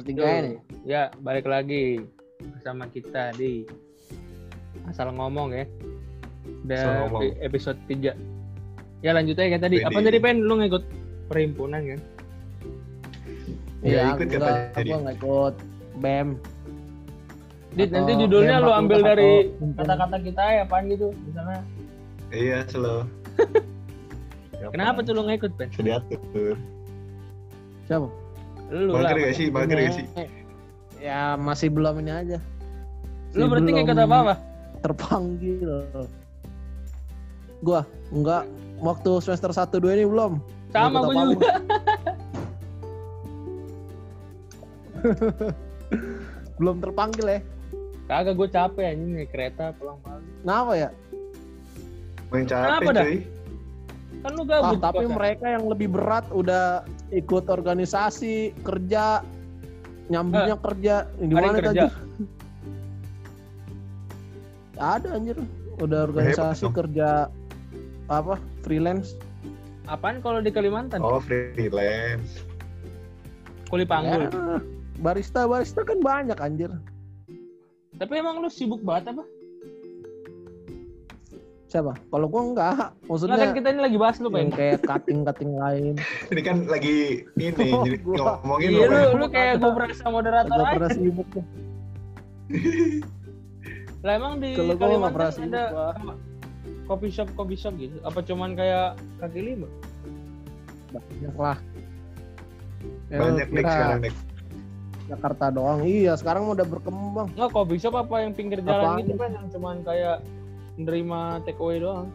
bertiga Tuh. ini. Ya, balik lagi bersama kita di asal ngomong ya. Ngomong. di episode 3. Ya lanjut aja kan tadi. Apa tadi Pen? Lu ngikut perhimpunan kan? Iya, ikut gua, katanya jadi. gua nggak ikut BEM. Dit, Atau nanti judulnya BEM lu ambil atau dari kata-kata kita ya, apaan gitu. Misalnya, Iya, slow. kenapa tuh lu nggak ikut, Pen? Bisa diatur. Siapa? Lu. Mager gak sih? Mager gak sih? Ya masih belum ini aja. Lu Masih berarti ikut belum apa-apa? Terpanggil. Gua enggak waktu semester 1 2 ini belum. Sama apa-apa. juga. belum terpanggil ya. Kagak gue capek anjing naik kereta pulang malam. Kenapa ya? Main capek Kenapa dah? cuy. Kan lu Ah, gabut. tapi kosan. mereka yang lebih berat udah ikut organisasi, kerja, nyambungnya kerja. Di Eh, ada yang mana kerja. tadi? Ada anjir. Udah organisasi dong. kerja apa? Freelance. Apaan kalau di Kalimantan? Oh, freelance. Kuli panggul. Ya, barista barista kan banyak anjir. Tapi emang lu sibuk banget apa? Siapa? Kalau gua enggak, Nah, kan maksudnya kita ini lagi bahas lu, Pen. kayak cutting-cutting lain. Ini kan lagi ini Oh, jadi gua. ngomongin Iya, lu. lu, lu kayak gue berasa moderator aja. pernah sibuk tuh. Lah emang di Kalau gua nggak pernah Kalimantan sibuk, ada gua. coffee shop coffee shop gitu? Apa cuman kayak kaki lima? Banyak lah. Ya, Banyak nih kira sekarang nih. Jakarta doang. Iya, sekarang udah berkembang. Nggak coffee shop apa yang pinggir jalan Apaan? gitu kan yang cuman kayak nerima take away doang.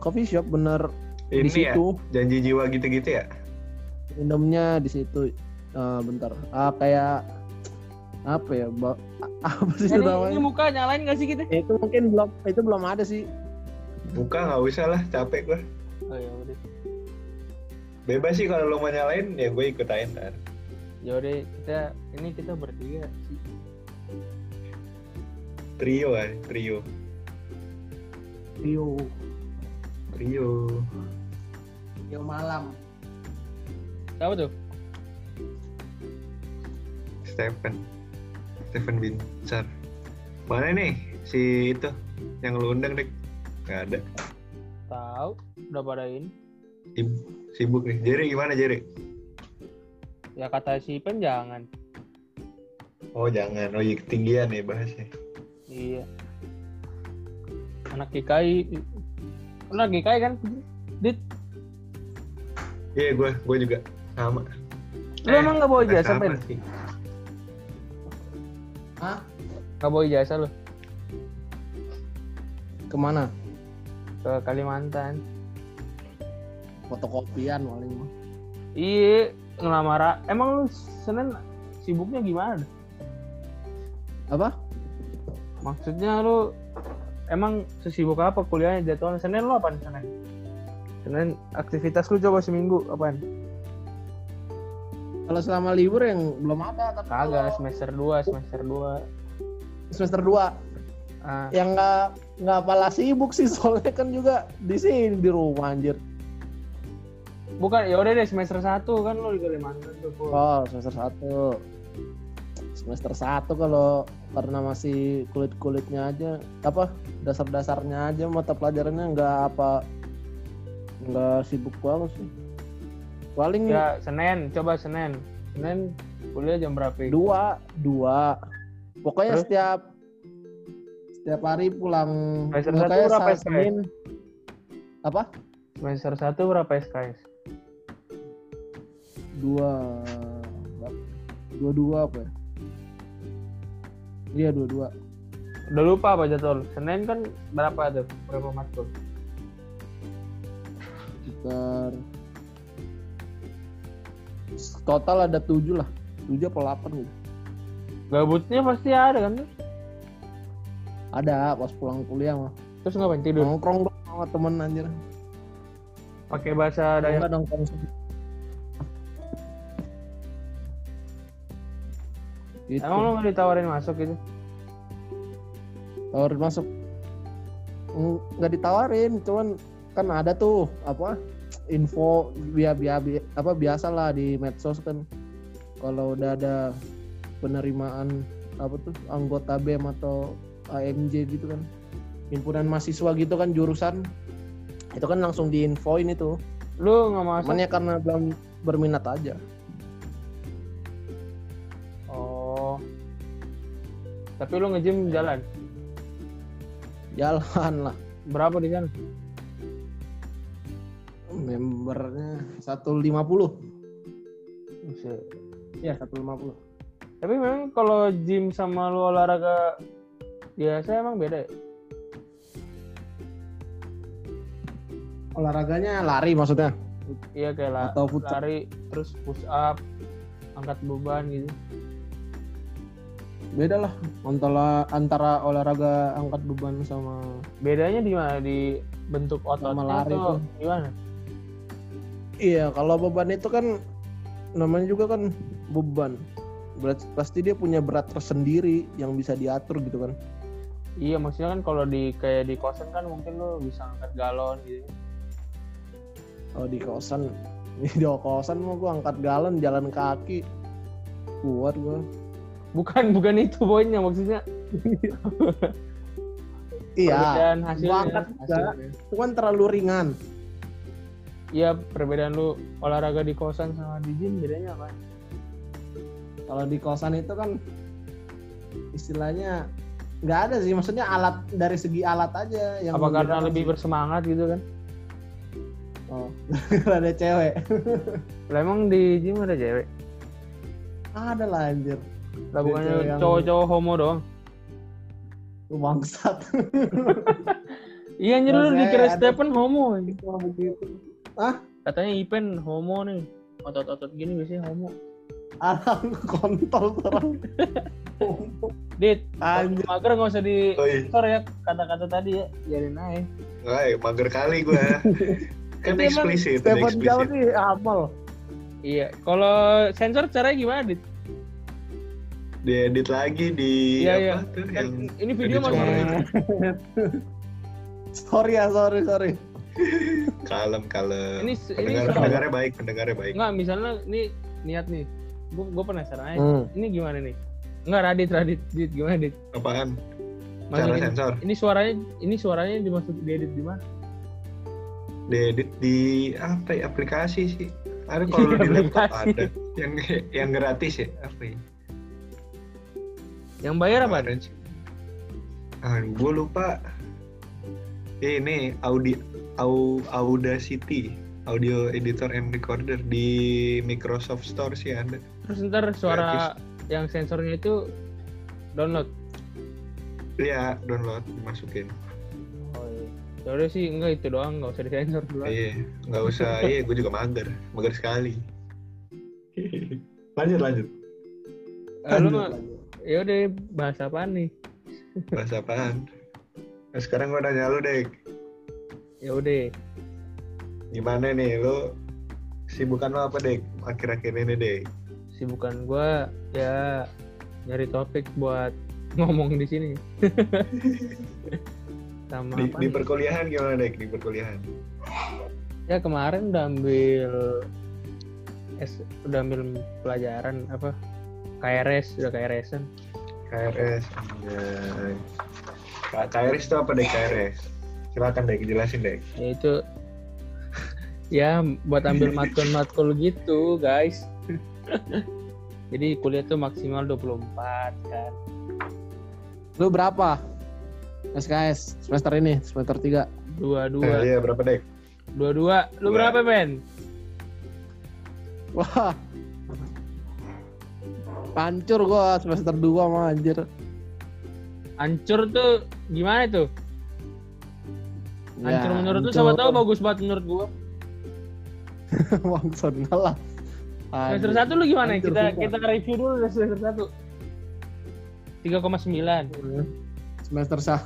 Coffee shop bener di Ini ya, situ. janji jiwa gitu-gitu ya? Minumnya di situ. Eh, bentar. Ah, kayak apa ya? Ba- apa sih ini, namanya? ini muka nyalain gak sih kita? Itu mungkin belum itu belum ada sih. Buka nggak usah lah, capek gua. Oh ya udah. Bebas sih kalau lo mau nyalain, ya gue ikut aja ntar. Ya udah kita ini kita bertiga sih. Trio kan, trio. Rio, Trio. Rio malam. Siapa tuh? Stephen. Stephen Binsar. Mana nih si itu yang lu undang dek? Gak ada. Tahu? Udah pada ini. Sib- Sibuk nih. Jerry gimana Jerry? Ya kata si Pen jangan. Oh jangan. Oh iya ketinggian nih bahasnya. Iya. Anak GKI. Anak GKI kan? Dit, Iya gue, gue juga sama. lu emang nggak bawa ijazah, Pen? Hah? Nggak bawa ijazah lu Ke mana? ke Kalimantan. Fotokopian paling mah. Iya, ngelamar. Emang lu Senin sibuknya gimana? Apa? Maksudnya lu emang sesibuk apa kuliahnya jadwalnya Senin lu apaan Senin? Senin aktivitas lu coba seminggu apaan? Kalau selama libur yang belum ada tapi Kagak kalau semester 2, semester 2. semester 2 Ah, yang nggak nggak apalah sibuk sih soalnya kan juga di sini di rumah anjir. bukan ya udah deh semester 1 kan lu di Kalimantan tuh. Oh, semester 1. Semester 1 kalau karena masih kulit-kulitnya aja apa dasar-dasarnya aja mata pelajarannya nggak apa nggak sibuk banget sih. Paling Ya Senin, coba Senin. Senin kuliah jam berapa? dua dua pokoknya Terus? setiap setiap hari pulang Semester satu berapa SKS? Senin apa Semester 1 berapa SKS? dua dua dua apa ya iya dua dua Udah lupa apa jadwal? Senin kan berapa tuh? Berapa matkul? sekitar total ada tujuh lah tujuh apa delapan gitu Gabutnya pasti ada kan? ada pas pulang kuliah mah Terus ngapain tidur? nongkrong dong sama temen anjir Pakai bahasa Dayak. Enggak nongkrong Gitu. Emang lu nggak ditawarin masuk gitu? tawarin masuk nggak ditawarin cuman kan ada tuh apa info biar biar apa biasa lah di medsos kan kalau udah ada penerimaan apa tuh anggota BEM atau AMJ gitu kan himpunan mahasiswa gitu kan jurusan itu kan langsung diinfoin itu Lu nggak masuk? cuman ya karena belum berminat aja Tapi lu nge-gym jalan. jalan lah Berapa di sana? membernya 150 Buset. ya 150 Tapi memang kalau gym sama lu olahraga biasa emang beda ya? olahraganya lari maksudnya Iya kayak la- Atau futsal. lari terus push up, angkat beban gitu. Beda lah antara antara olahraga angkat beban sama Bedanya di mana? Di bentuk ototnya Sama lari atau tuh. gimana? iya kalau beban itu kan namanya juga kan beban berat pasti dia punya berat tersendiri yang bisa diatur gitu kan Iya maksudnya kan kalau di kayak di kosan kan mungkin lu bisa angkat galon gitu. kalau di kosan di kosan mau gua angkat galon jalan kaki kuat gua Bukan bukan itu poinnya maksudnya. iya Perbedaan hasilnya. angkat juga hasilnya. kan terlalu ringan Iya perbedaan lu olahraga di kosan sama di gym bedanya apa? kalau di kosan itu kan istilahnya nggak ada sih maksudnya alat dari segi alat aja yang Apa karena lebih sih. bersemangat gitu kan? oh ada cewek Lah emang di gym ada cewek? ada lah anjir Lah bukannya cowok-cowok homo doang? Lu bangsat Iya anjir lu dikira. Stephen homo anjir. begitu Katanya Ipen homo nih. Otot-otot gini biasanya homo. Arang kontol orang Dit, Anjir. mager nggak usah di Oh iya, sensor ya kata-kata tadi ya. Biarin aja. Nggak, ya, mager kali gue. kan eksplisit, Stephen Chow eksplisit. nih amal Iya, kalau sensor caranya gimana, Dit? Diedit lagi di Iya, apa iya. tuh Kan yang ini video masih sorry ya sorry sorry kalem kalem. ini ini Pendengar, soal- pendengarnya baik, pendengarnya baik. Enggak, misalnya ini niat nih. Gue gue penasaran aja. Hmm. Ini gimana nih? Enggak Radit, Radit, Dit, gimana Dit? Apaan? Cara Masukin, sensor. ini suaranya ini suaranya dimasuk diedit di mana? Diedit di apa ya aplikasi sih? Ada kalau di laptop ada. Yang yang gratis ya? Apa ya? Yang bayar apa? Ah, gue lupa. Eh, ini Audi Au, Audacity, audio editor and recorder di Microsoft Store sih ada. Terus ntar suara yang sensornya itu download. Iya, download dimasukin. Oh iya. Ya sih enggak itu doang, nggak usah disensor dulu. Iya, nggak usah. Iya, gue juga mager, mager sekali. lanjut, lanjut. Eh, lu mah ya udah bahas apaan nih? Bahas apaan? Nah, sekarang gue nanya lu deh, Ya udah. gimana nih lu sibukan lo apa deh akhir-akhir ini deh? Sibukan gua ya nyari topik buat ngomong di sini. Sama Di, apa di nih? perkuliahan gimana deh? Di perkuliahan? ya kemarin udah ambil S, udah ambil pelajaran apa KRS udah KRS-an KRS. Anjay. K- KRS itu apa deh KRS? Silakan deh, jelasin deh. ya itu ya buat ambil matkul-matkul gitu guys jadi kuliah tuh maksimal 24 kan lu berapa SKS semester ini semester 3 dua dua iya berapa deh? dua dua lu Dua. berapa Ben wah hancur gua semester 2 mah anjir. Hancur tuh gimana tuh? Ya, hancur menurut lu siapa tahu bagus banget menurut gua? Enggak lah. Semester satu lu gimana? Hancur kita sumpah. kita review dulu dari semester satu. 3,9 semester sah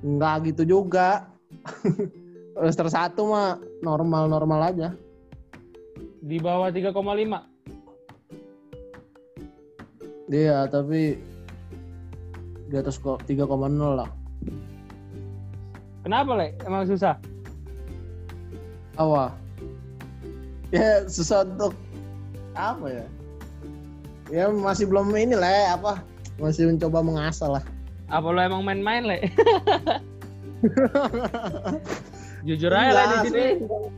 enggak gitu juga. Semester 1 mah normal normal aja. Di bawah 3,5 iya tapi di atas kok 3,0 lah. Kenapa le emang susah? Awah ya susah untuk apa ya? Ya masih belum ini ya, apa? Masih mencoba mengasah lah. Apa lo emang main-main, Le? Jujur aja lah di sini.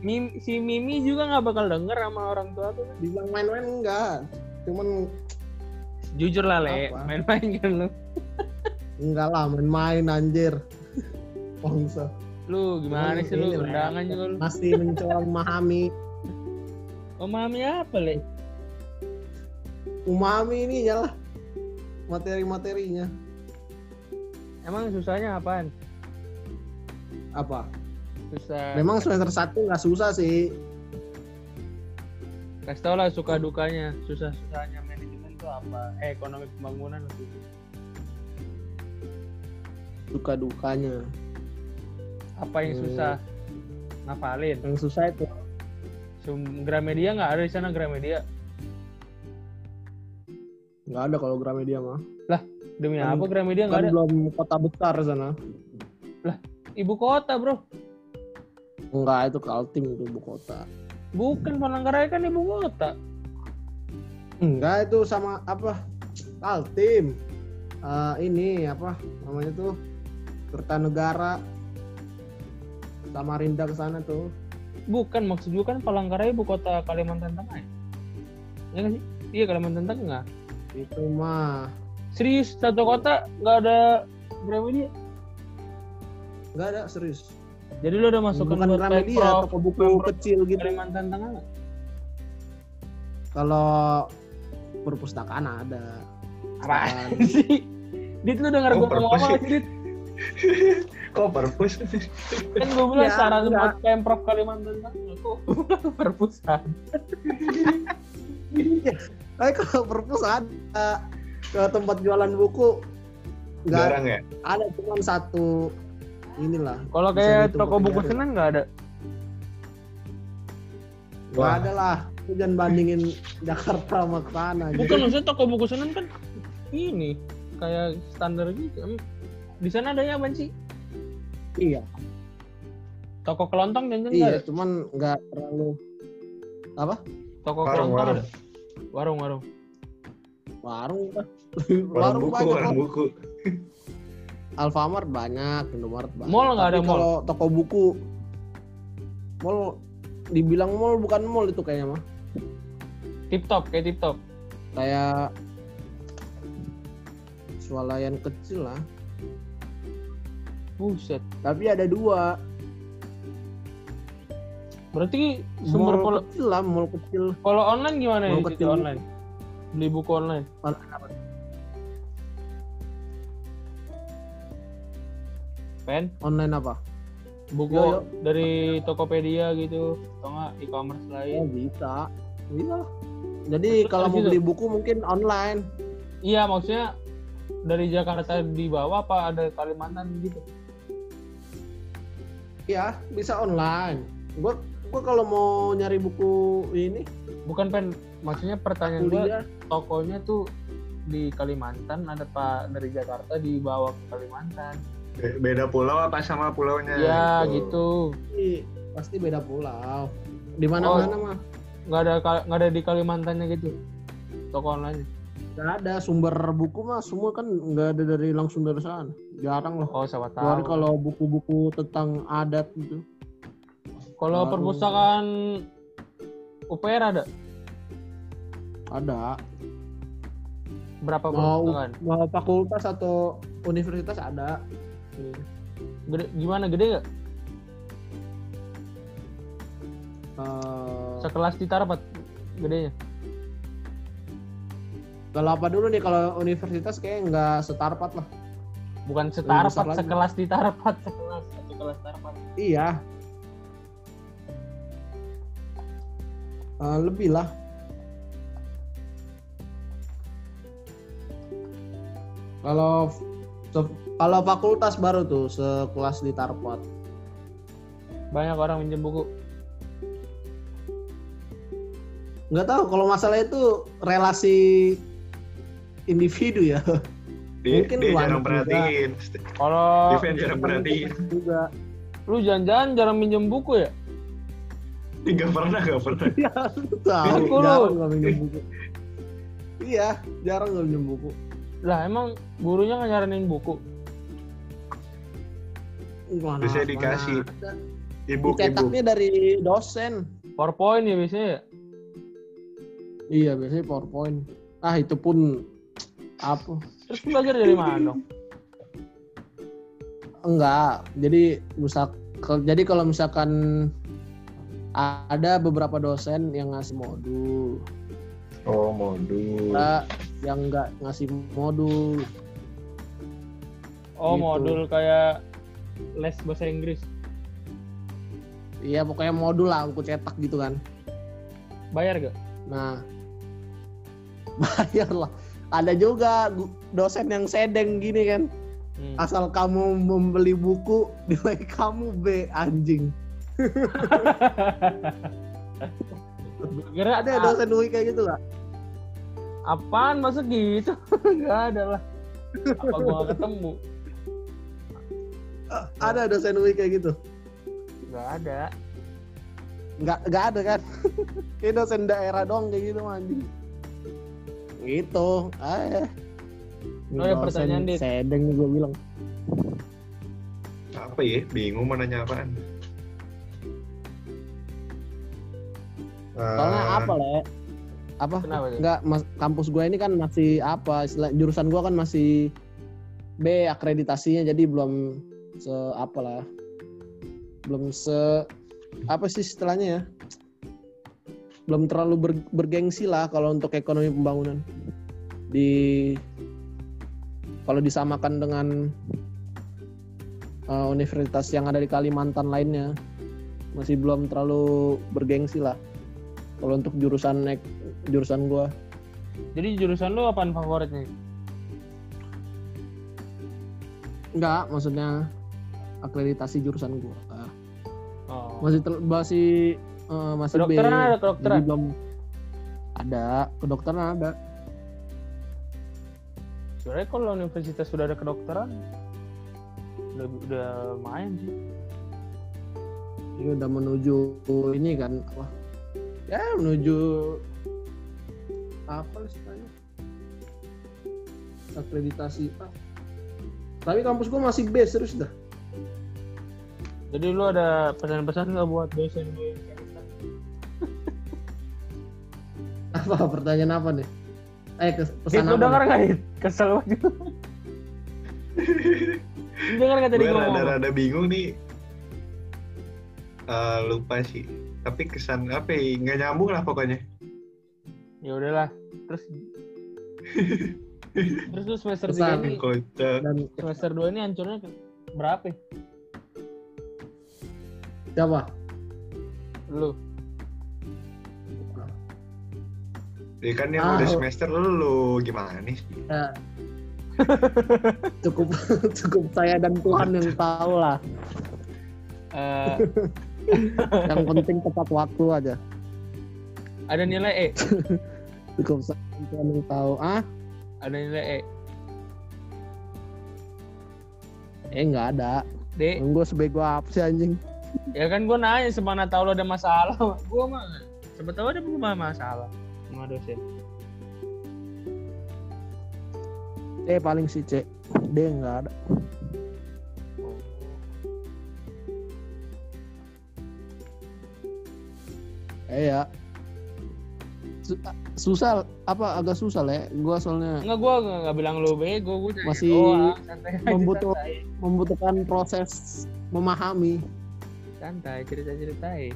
Mim- si Mimi juga nggak bakal denger sama orang tua tuh. dibilang main-main enggak. Cuman Jujur lah, Le. Apa? Main-main kan lu. enggak lah main-main anjir bangsa Lu gimana sih lu? Undangan juga lu. masih mencoba memahami Memahami apa, Le? memahami ini lah materi-materinya Emang susahnya apaan? apa Susah. memang semester satu nggak susah sih Kasih tau lah suka dukanya. Susah-susahnya manajemen tuh apa? Eh, ekonomi pembangunan gitu. suka dukanya Apa yang Hmm. susah? Ngafalin. yang susah itu Sum Gramedia nggak ada di sana Gramedia. nggak ada kalau Gramedia mah Demi Kan- apa Gramedia nggak kan ada? belum kota besar sana Ibu kota, Bro. enggak itu Kaltim itu ibu kota Bukan Palangkaraya kan ibu kota. Enggak itu sama apa Kaltim Eh, ini apa namanya tuh Kertanegara Samarinda ke sana tuh Bukan maksud gue kan Palangkaraya ibu kota Kalimantan Tengah ya? Nggak sih? Iya Kalimantan Tengah. itu mah Serius satu kota nggak ada Gramedia? enggak ada serius Jadi lu udah masukkan bukan buat Pemprov toko buku Pemprov kecil gitu Kalimantan Tengah nggak? kalau perpustakaan ada Apaan sih? Dit lu denger Oh, gue ngomong apa sih Dit? Kok purpose? Kan gue bilang Ya, saran enggak. buat Pemprov Kalimantan Tengah kok perpustakaan. Tapi kalau perpus ada ke tempat jualan buku nggak Jarang ya? ada cuma satu inilah Kalau kayak toko buku. Senen nggak ada. nggak ada lah jangan bandingin Jakarta sama sana Bukan maksudnya toko buku Senen kan ini kayak standar gitu. Di sana adanya apa sih? iya Toko kelontong jangan nggak iya ada. cuman nggak terlalu apa Toko Warung, kelontong warung. ada. Warung warung. warung kan Warung buku, banyak warung buku. Alfamart banyak Indomaret banyak Mall nggak ada mall. kalau toko buku mall dibilang mall bukan mall itu kayaknya mah Tip top kayak tip top. kayak swalayan kecil lah Buset. tapi ada dua Berarti sumber mall kecil lah mall kecil kalau online gimana Mall ya kecil. online? Beli buku online. Pen, online apa buku Yo, yo. dari Tokopedia gitu, atau nggak e-commerce oh lain. bisa iya lah jadi Terus kalau mau beli buku mungkin online Iya, maksudnya dari Jakarta di bawah apa ada Kalimantan gitu? ya bisa online gua gua kalau mau nyari buku ini Bukan pen, maksudnya pertanyaan kuliah tokonya tuh di Kalimantan ada pak dari Jakarta dibawa ke Kalimantan. Be- Beda pulau apa sama pulaunya? ya gitu. Ih, pasti beda pulau di mana-mana Oh. mah Nggak ada nggak ada di Kalimantannya gitu. Toko online. nggak ada sumber buku mah semua kan nggak ada dari langsung dari sana jarang loh Oh, siapa tahu. kalau buku-buku tentang adat gitu Kalau baru- perpustakaan UPR ada ada berapa mau perpustakaan? mau fakultas atau universitas ada Gede, gimana gede nggak? Eh, Sekelas di Tarapat gedenya. kalau apa dulu nih kalau universitas kayak nggak setarpat lah Bukan lagi. sekelas di Tarapat, sekelas, satu kelas Tarapat. iya Eh, lebih lah kalau kalau fakultas baru tuh sekelas di Tarpat Banyak orang minjem buku. Nggak tahu kalau masalah itu relasi individu ya Dia, Mungkin dia jarang perhatiin. Kalau jarang perhatiin. juga lu jangan-jangan jarang minjem buku ya? Nggak pernah, nggak pernah. Iya, tahu. Lu. Jarang gak minjem buku. Iya, jarang gak minjem buku. Lah emang gurunya nggak nyaranin buku. Mana, mana dikasih. Ibu, ibu. Cetaknya dari dosen. PowerPoint ya biasanya ya? Iya, biasanya PowerPoint. Ah, itu pun apa? Terus belajar dari mana dong? Enggak. Jadi ke- jadi kalau misalkan ada beberapa dosen yang ngasih modul, Oh, modul. ada yang enggak ngasih modul. Oh Gitu. modul kayak les bahasa Inggris. Iya, pokoknya modul lah, aku cetak gitu kan. Bayar gak? Nah, bayar lah. Ada juga dosen yang sedeng gini kan. Hmm. Asal kamu membeli buku, nilai kamu B anjing. Kira Ada dosen UI kayak gitu lah. apaan masa gitu? Gak ada lah. Apa gua ketemu? Ada dosen UI kayak gitu. Gak ada. Nggak, nggak ada kan? kayak dosen daerah doang kayak gitu anjing. Gitu. Ah, ya. Oh, ya, pertanyaan, Dit. Sedeng gue bilang. Apa ya? Bingung mau nanya apaan. Soalnya Eh, apa le? Apa? Kenapa tuh? Enggak, mas, kampus gue ini kan masih apa? istilah- jurusan gue kan masih B akreditasinya jadi belum se apa lah. Belum se apa sih istilahnya ya? Belum terlalu ber- bergengsi lah kalau untuk ekonomi pembangunan. Di kalau disamakan dengan eh, universitas yang ada di Kalimantan lainnya masih belum terlalu bergengsi lah. Kalau untuk jurusan ek- jurusan gua Jadi jurusan lu apaan favoritnya? enggak maksudnya akreditasi jurusan gua Oh. masih masih eh, masih B. Kedokteran ada jadi kedokteran. belum ada. Kedokteran ada. Sebenarnya kalau universitas sudah ada kedokteran, udah, udah main sih. ini udah menuju ini kan apa? Ya menuju apa istilahnya? Akreditasi ah. tapi kampus gua masih B serius dah. Jadi lu ada pesan-pesan nggak buat dosen apa pertanyaan apa nih eh Dit, pesan lu apa denger nih? nggak Dit? Kesel banget. Denger nggak tadi gue ngomong? rada-rada bingung nih. Eh, lupa sih. Tapi kesan apa ya? Nggak nyambung lah pokoknya. Ya udahlah. Terus Terus lu semester. 3 ini Kocak. dan semester 2 ini hancurnya berapa? ya? siapa Lu. Ya kan yang Ah, udah lu- semester lu gimana nih? Ya. cukup cukup saya dan Tuhan yang tahu lah. Eh, Yang penting tepat waktu aja. ada nilai E. Cukup saya dan Tuhan yang tahu. Ah, Ada nilai E. eh nggak ada. D. Gue sebego apa sih anjing? Ya kan gua nanya semana tahu lu ada masalah. Gua mah siapa tahu ada belum masalah sama dosen. C paling si C. D nggak ada. Eh ya. Su- susah apa agak susah le. Gue soalnya Enggak gua nggak nggak bilang lu bego, gua nanya Masih doang. membutuh- membutuhkan proses memahami. santai cerita-ceritain.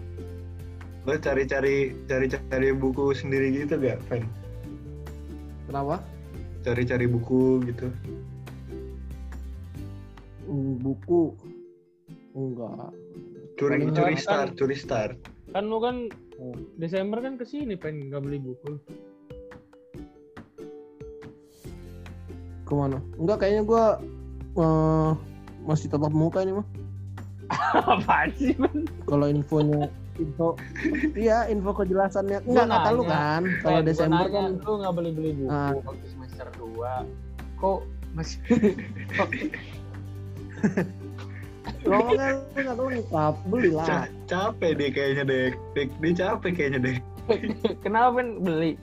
Lo cari-cari cari-cari buku sendiri gitu gak, Fen? Kenapa? Cari-cari buku gitu. Hmm, buku enggak. Curi Paling curi kan- start, curi start. Kan lu kan Oh. Desember kan ke sini pengen nggak beli buku. Ke mana? Enggak kayaknya gue eh, masih tetap muka ini mah. Apaan sih, Man? Kalau infonya info iya info kejelasannya. Enggak Gua kata lu kan kalau Eh, gua Desember nanya, kan lu nggak beli beli buku Ah. waktu semester 2 kok masih ngomongnya lu nggak lengkap belilah Ca- capek deh kayaknya dek dek dia capek kayaknya dek Kenapa pen? Beli?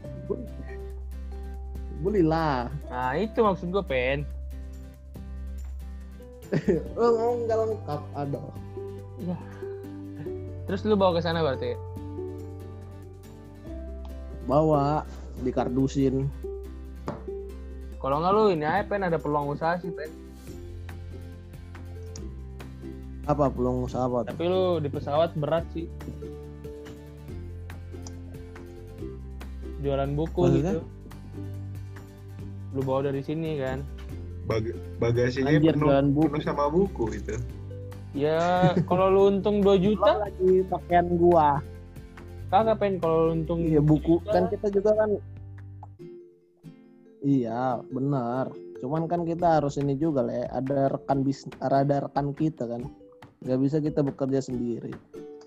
belilah Nah itu maksud gue pen. lu ngomong nggak lengkap aduh Terus lu bawa ke sana berarti? bawa dikardusin Kalau nggak lu ini aja pen ada peluang usaha sih pen. apa belum usaha apa tuh? Tapi lu di pesawat berat sih. Jualan buku Maksudnya? gitu. Lu bawa dari sini kan? Bag- bagasinya Anjir, penuh, buku. penuh sama buku itu Ya kalau lu untung 2 Lo juta, lagi pakaian gua. Kagak pen kalau lu untung iya buku. juta, kan kita juga kan iya benar. Cuman kan kita harus ini juga lah ya, ada rekan bis ada rekan kita kan. Nggak bisa kita bekerja sendiri.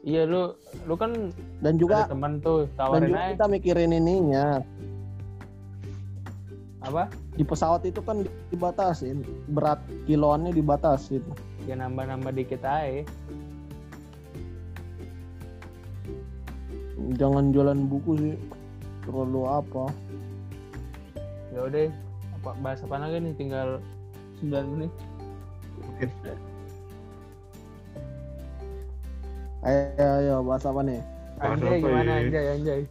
Iya lu lu kan dan juga teman tuh dan tawarin juga aja. kita mikirin ininya. Apa? di pesawat itu kan dibatasin. Berat kiloannya dibatasin Ya nambah-nambah dikit aja. jangan jualan buku sih terlalu apa Ya udah, apa bahas apa lagi nih? Tinggal 9 menit. ayo ayo bahas apa nih Anjay apa gimana ya? anjay anjay.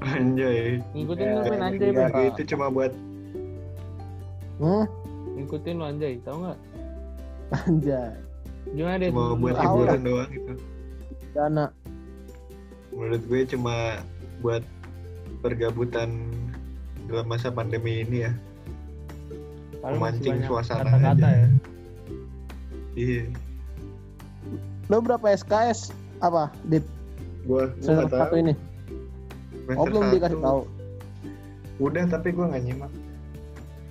anjay Ngikutin Ya, lu pen anjay itu cuma buat hmm Ngikutin lu anjay, tahu nggak? Anjay. Gimana deh? cuma buat hiburan doang gitu. Dana. Menurut gue cuma buat pergabutan dalam masa pandemi ini ya. Paling memancing suasana kata-kata aja. ya. iya. Lo berapa SKS apa di gua semester satu tahu. ini? Semester oh belum satu. dikasih tahu. Udah tapi gua nggak nyimak.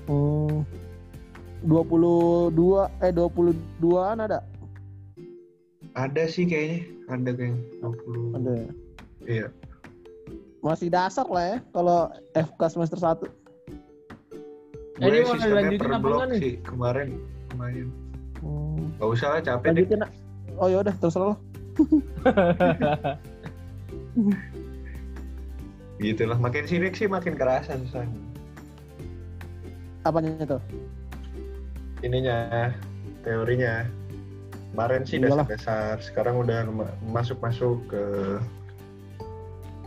Hmm. 22 eh 22-an ada? ada sih kayaknya ada kayaknya 20 Ada. ya? iya Masih dasar lah ya kalau FK semester 1. Eh, ini mau per apa enggak nih? sih kemarin lumayan Hmm. gak usah lah capek deh Lanjutin. ah. Oh ya udah terserah lo. gitu lah makin sirik sih makin kerasa susahnya Apanya itu? Ininya teorinya kemarin sih dasar-dasar sekarang udah ma- masuk-masuk ke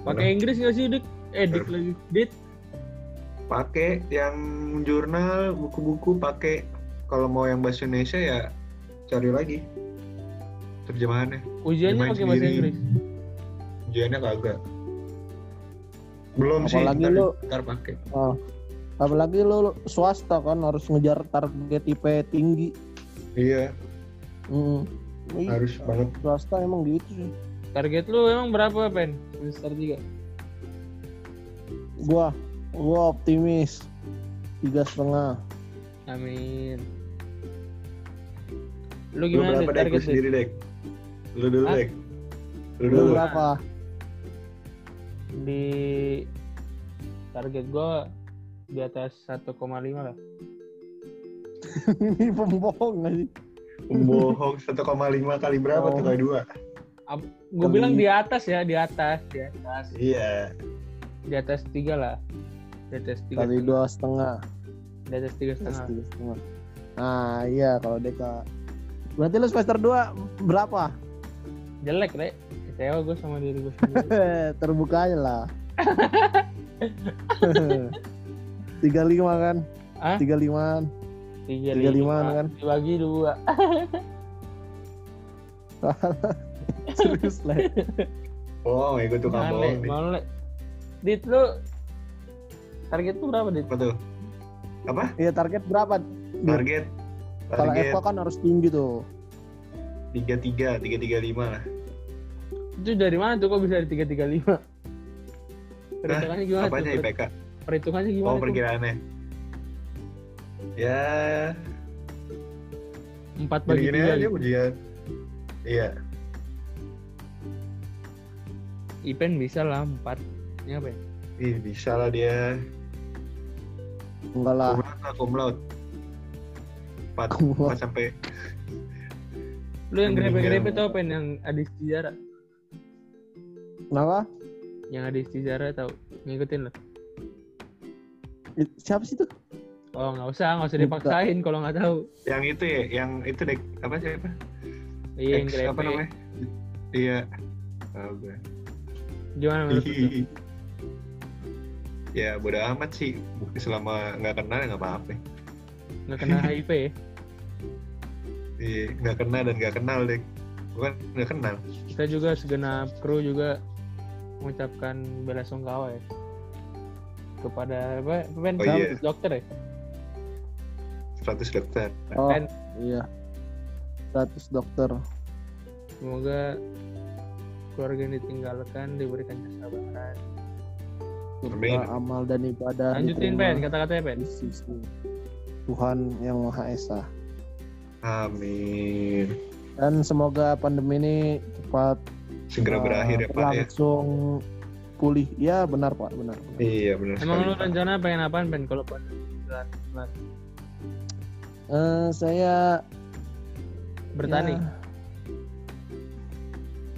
Pakai Inggris nggak sih, Dik? Eh, Dik lagi. Dit. pakai yang jurnal buku-buku pakai kalau mau yang bahasa Indonesia ya cari lagi terjemahannya Ujiannya pakai bahasa. Inggris. ujiannya kagak belum sih Apalagi ntar, lu- ntar pakai Oh. Apalagi lo swasta kan harus ngejar target IP tinggi. iya Hmm. Ih, harus banget Swasta emang gitu sih. Target lu emang berapa, Pen? Semester 3. Gua gua optimis tiga setengah. Amin. Lu lu gimana berapa Dik, dek lu target sendiri dek lu dulu dek lu Lu dulu berapa? Di target gua di atas 1,5 lah. Ini pembohong gak sih? bohong 1,5 kali berapa Oh. tuh kali dua Gue Kali- bilang di atas ya, di atas, di atas, iya di atas tiga lah, di atas tiga, Kali setengah. dua setengah. di atas tiga Terus setengah. tiga setengah. Nah iya kalau Deka. Berarti lu semester 2 berapa? Jelek deh, kecewa gue sama diri gue sendiri. Terbuka aja lah. Tiga lima kan? Hah? Tiga limaan. Tiga, lima, limaan kan? dibagi dua. Serius lah. oh ikut tukang Male, bohong nih. Dit lu target lu berapa dit? apa tuh apa Iya target berapa? target Kalau target FK kan harus tinggi tuh. tiga tiga tiga tiga lima lah Itu dari mana tuh kok bisa dari tiga tiga lima? Perhitungannya gimana apanya tuh? IPK Perhitungannya gimana oh tuh? perkiraannya ya Empat bagi gini-gini tiga. aja gitu. ujian iya Ipen bisa lah empat. Ini apa ya? Ih, bisa lah dia Enggak lah. lah laude empat empat sampai Lu yang grepe-grepe tau pen yang Adis Tijara? Kenapa? Yang Adis Tijara tau? Ngikutin lo? Siapa sih itu? Oh nggak usah, nggak usah dipaksain kalau nggak tahu. Yang itu ya, yang itu dek apa siapa? Iya yang grepe. apa namanya? Iya. Oh, gue. Gimana menurut lu? Ya bodo amat sih selama nggak kenal ya nggak apa-apa Nggak kena HIV ya? Iya, nggak kenal dan nggak kenal deh bukan nggak kenal Kita juga segenap kru juga mengucapkan bela sungkawa ya kepada apa? Pen, Oh, iya. dokter ya? 100 dokter Oh, Pen, iya. 100 dokter. semoga keluarga yang ditinggalkan diberikan kesabaran. Amin. Surga, amal dan ibadah. Lanjutin Pen, kata-katanya sisi Tuhan yang Maha Esa. amin Dan semoga pandemi ini cepat segera eh, berakhir ya pak ya Langsung pulih. Ya benar Pak, benar. benar. iya benar Emang sekali, lu rencana pengen apaan Pen kalau kelar? kelar? Eh, saya Bertani. ya,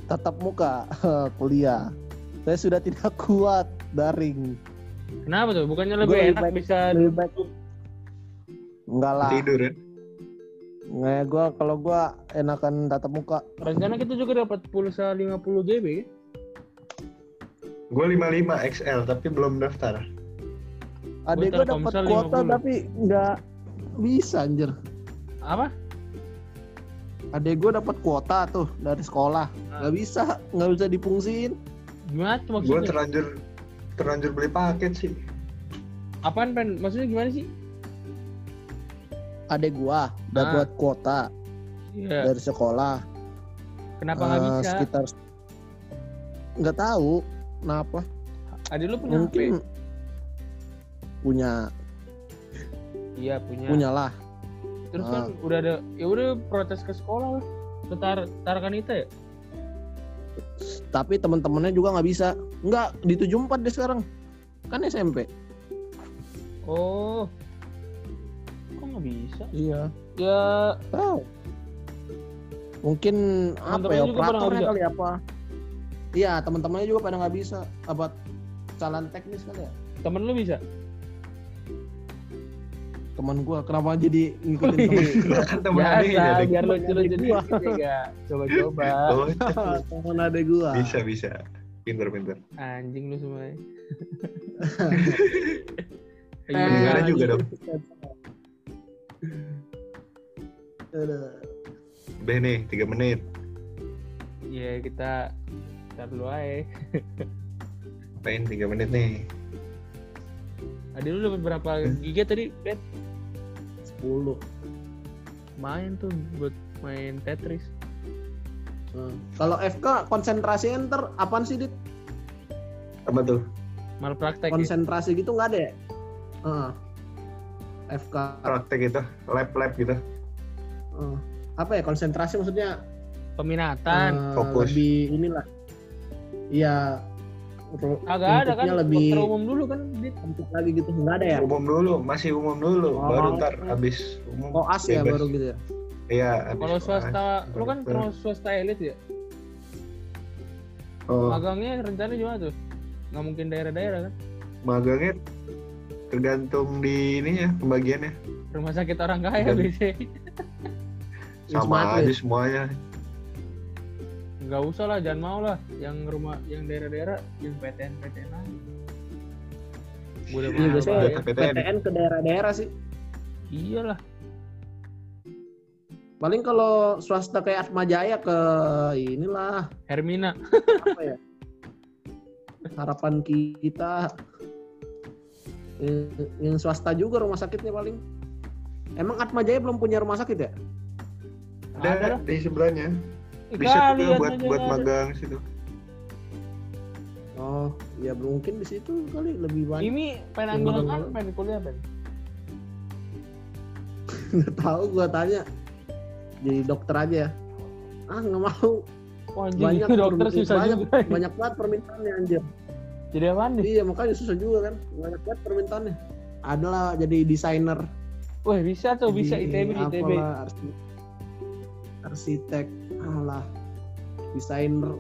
tatap muka kuliah. Saya sudah tidak kuat daring. Kenapa tuh? Bukannya lebih lebih enak baik- bisa Lebih baik enggak lah. tidur ya Nggak, gua kalau gua enakan tatap muka. rencana kita juga dapat pulsa 50 GB ya? Gue 55 XL tapi belum daftar Adek Gua gua dapat kuota 50. tapi nggak bisa anjir. Apa? Adek gua dapat kuota tuh dari sekolah. Ah. Nggak bisa, nggak bisa dipungsiin. Gimana tuh gue terlanjur terlanjur beli paket sih Apaan Pen? Maksudnya gimana sih? Adek gua Ah. dapat kuota Iya. dari sekolah. Kenapa nggak Eh, bisa? Sekitar nggak tahu kenapa. Adik lu punya Mungkin HP? punya Iya punya. punya lah. Terus Ah. kan udah ada, ya udah protes ke sekolah lah. Ke tar Tarakanita ya? Tapi teman-temannya juga nggak bisa. Nggak di 74 deh sekarang. Kan SMP. Oh. Kok nggak bisa? Iya. Ya Tahu. Mungkin apa ya operatornya kali apa? Iya teman-temannya juga pada nggak bisa. Apa jalan teknis kali ya? temen lu bisa? Teman gua kenapa jadi ngikutin Wih. teman? kan temen Biasa, biar Temen lucu-lucu adik gua. dikit ya gak? Coba-coba. Oh, teman adek gua. bisa bisa pinter pinter Anjing lu semua. Eh, Negara Iya, juga dong. Nih 3 menit Iya kita Ntar dulu aja. Apain 3 menit nih Adik lu dapat berapa giga tadi, Ben? 10. Main tuh buat main Tetris. Hmm. Kalau FK konsentrasi enter apaan sih dit? Apa tuh? Mal praktek ya? Konsentrasi gitu nggak ada ya? Heeh. FK Praktek gitu Lab-lab gitu eh, apa ya konsentrasi maksudnya Peminatan. eh, fokus. lebih inilah. Iya. Agak ada kan, lebih dokter umum dulu kan, Dit. empuk lagi gitu nggak ada ya? Umum dulu Masih umum dulu Oh. Baru ntar abis umum Koas ya bebas. baru gitu ya? Iya Kalau koas. swasta, lu kan terus swasta elit ya? Oh, Magangnya rencana gimana tuh? Nggak mungkin daerah-daerah kan? magangnya tergantung di ininya pembagiannya Rumah sakit orang kaya. Wisma sama aja semuanya Nggak usah lah, jangan mau lah. Yang rumah, yang daerah-daerah, yang PTN, PTN aja. Gua udah biasanya bayar. PTN. PTN ke daerah-daerah sih. Iyalah. Paling kalau swasta kayak Atma Jaya ke inilah Hermina. apa ya? Harapan kita yang, yang swasta juga rumah sakitnya paling. Emang Atma Jaya belum punya rumah sakit ya? Ada ada di sebelahnya Eh, bisa Atma buat buat ada. magang situ Oh, ya mungkin di situ kali lebih banyak. Ini pengen ambil apa? Pengen kuliah, Ben? Nggak tahu gua tanya. Jadi dokter aja. Ah nggak mau. Wah, anjing, Banyak dokter susah banyak, juga. Banyak banget permintaannya anjir. Jadi apaan nih? Iya makanya susah juga kan. Banyak banget permintaannya. Adalah jadi desainer. Wah, bisa tuh, bisa jadi ITB, ITB. apalah, arsi- arsitek. Alah. Desainer.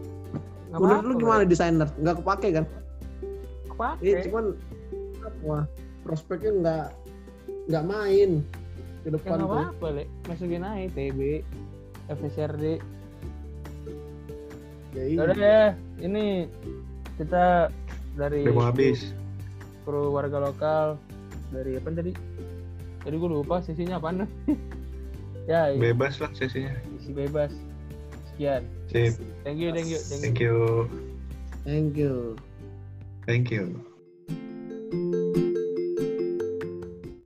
Nggak Menurut lu gimana desainer? Nggak kepake kan? Kepake. Iya, cuman apa? Prospeknya nggak nggak main ke Ya depan nggak tuh. apa-apa, Le. Masukin aja TB, FSRD. Ya, Ya iya. udah ya, ini kita dari Udah mau habis. kru warga lokal dari apa tadi? Tadi gue lupa sesinya apaan. ya, Bebas lah sesinya. isi bebas. Sekian. Sip. Thank you, thank you, thank you. Thank you. Thank you. Thank you.